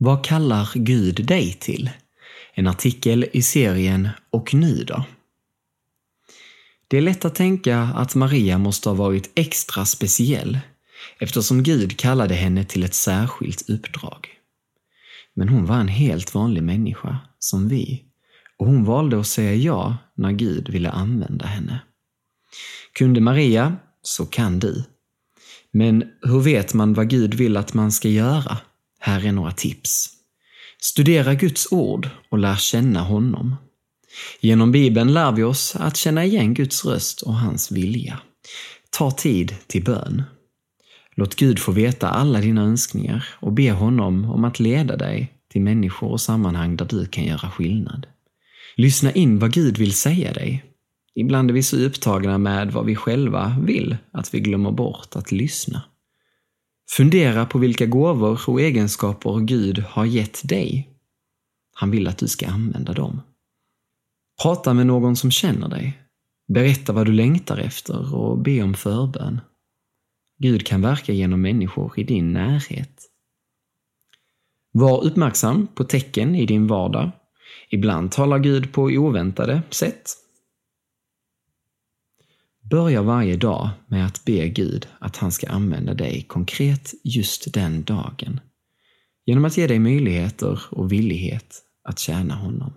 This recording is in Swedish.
Vad kallar Gud dig till? En artikel i serien Och nu då? Det är lätt att tänka att Maria måste ha varit extra speciell eftersom Gud kallade henne till ett särskilt uppdrag. Men hon var en helt vanlig människa, som vi, och hon valde att säga ja när Gud ville använda henne. Kunde Maria, så kan du. Men hur vet man vad Gud vill att man ska göra? Här är några tips. Studera Guds ord och lär känna honom. Genom Bibeln lär vi oss att känna igen Guds röst och hans vilja. Ta tid till bön. Låt Gud få veta alla dina önskningar och be honom om att leda dig till människor och sammanhang där du kan göra skillnad. Lyssna in vad Gud vill säga dig. Ibland är vi så upptagna med vad vi själva vill att vi glömmer bort att lyssna. Fundera på vilka gåvor och egenskaper Gud har gett dig. Han vill att du ska använda dem. Prata med någon som känner dig. Berätta vad du längtar efter och be om förbön. Gud kan verka genom människor i din närhet. Var uppmärksam på tecken i din vardag. Ibland talar Gud på oväntade sätt. Börja varje dag med att be Gud att han ska använda dig konkret just den dagen. Genom att ge dig möjligheter och villighet att tjäna honom.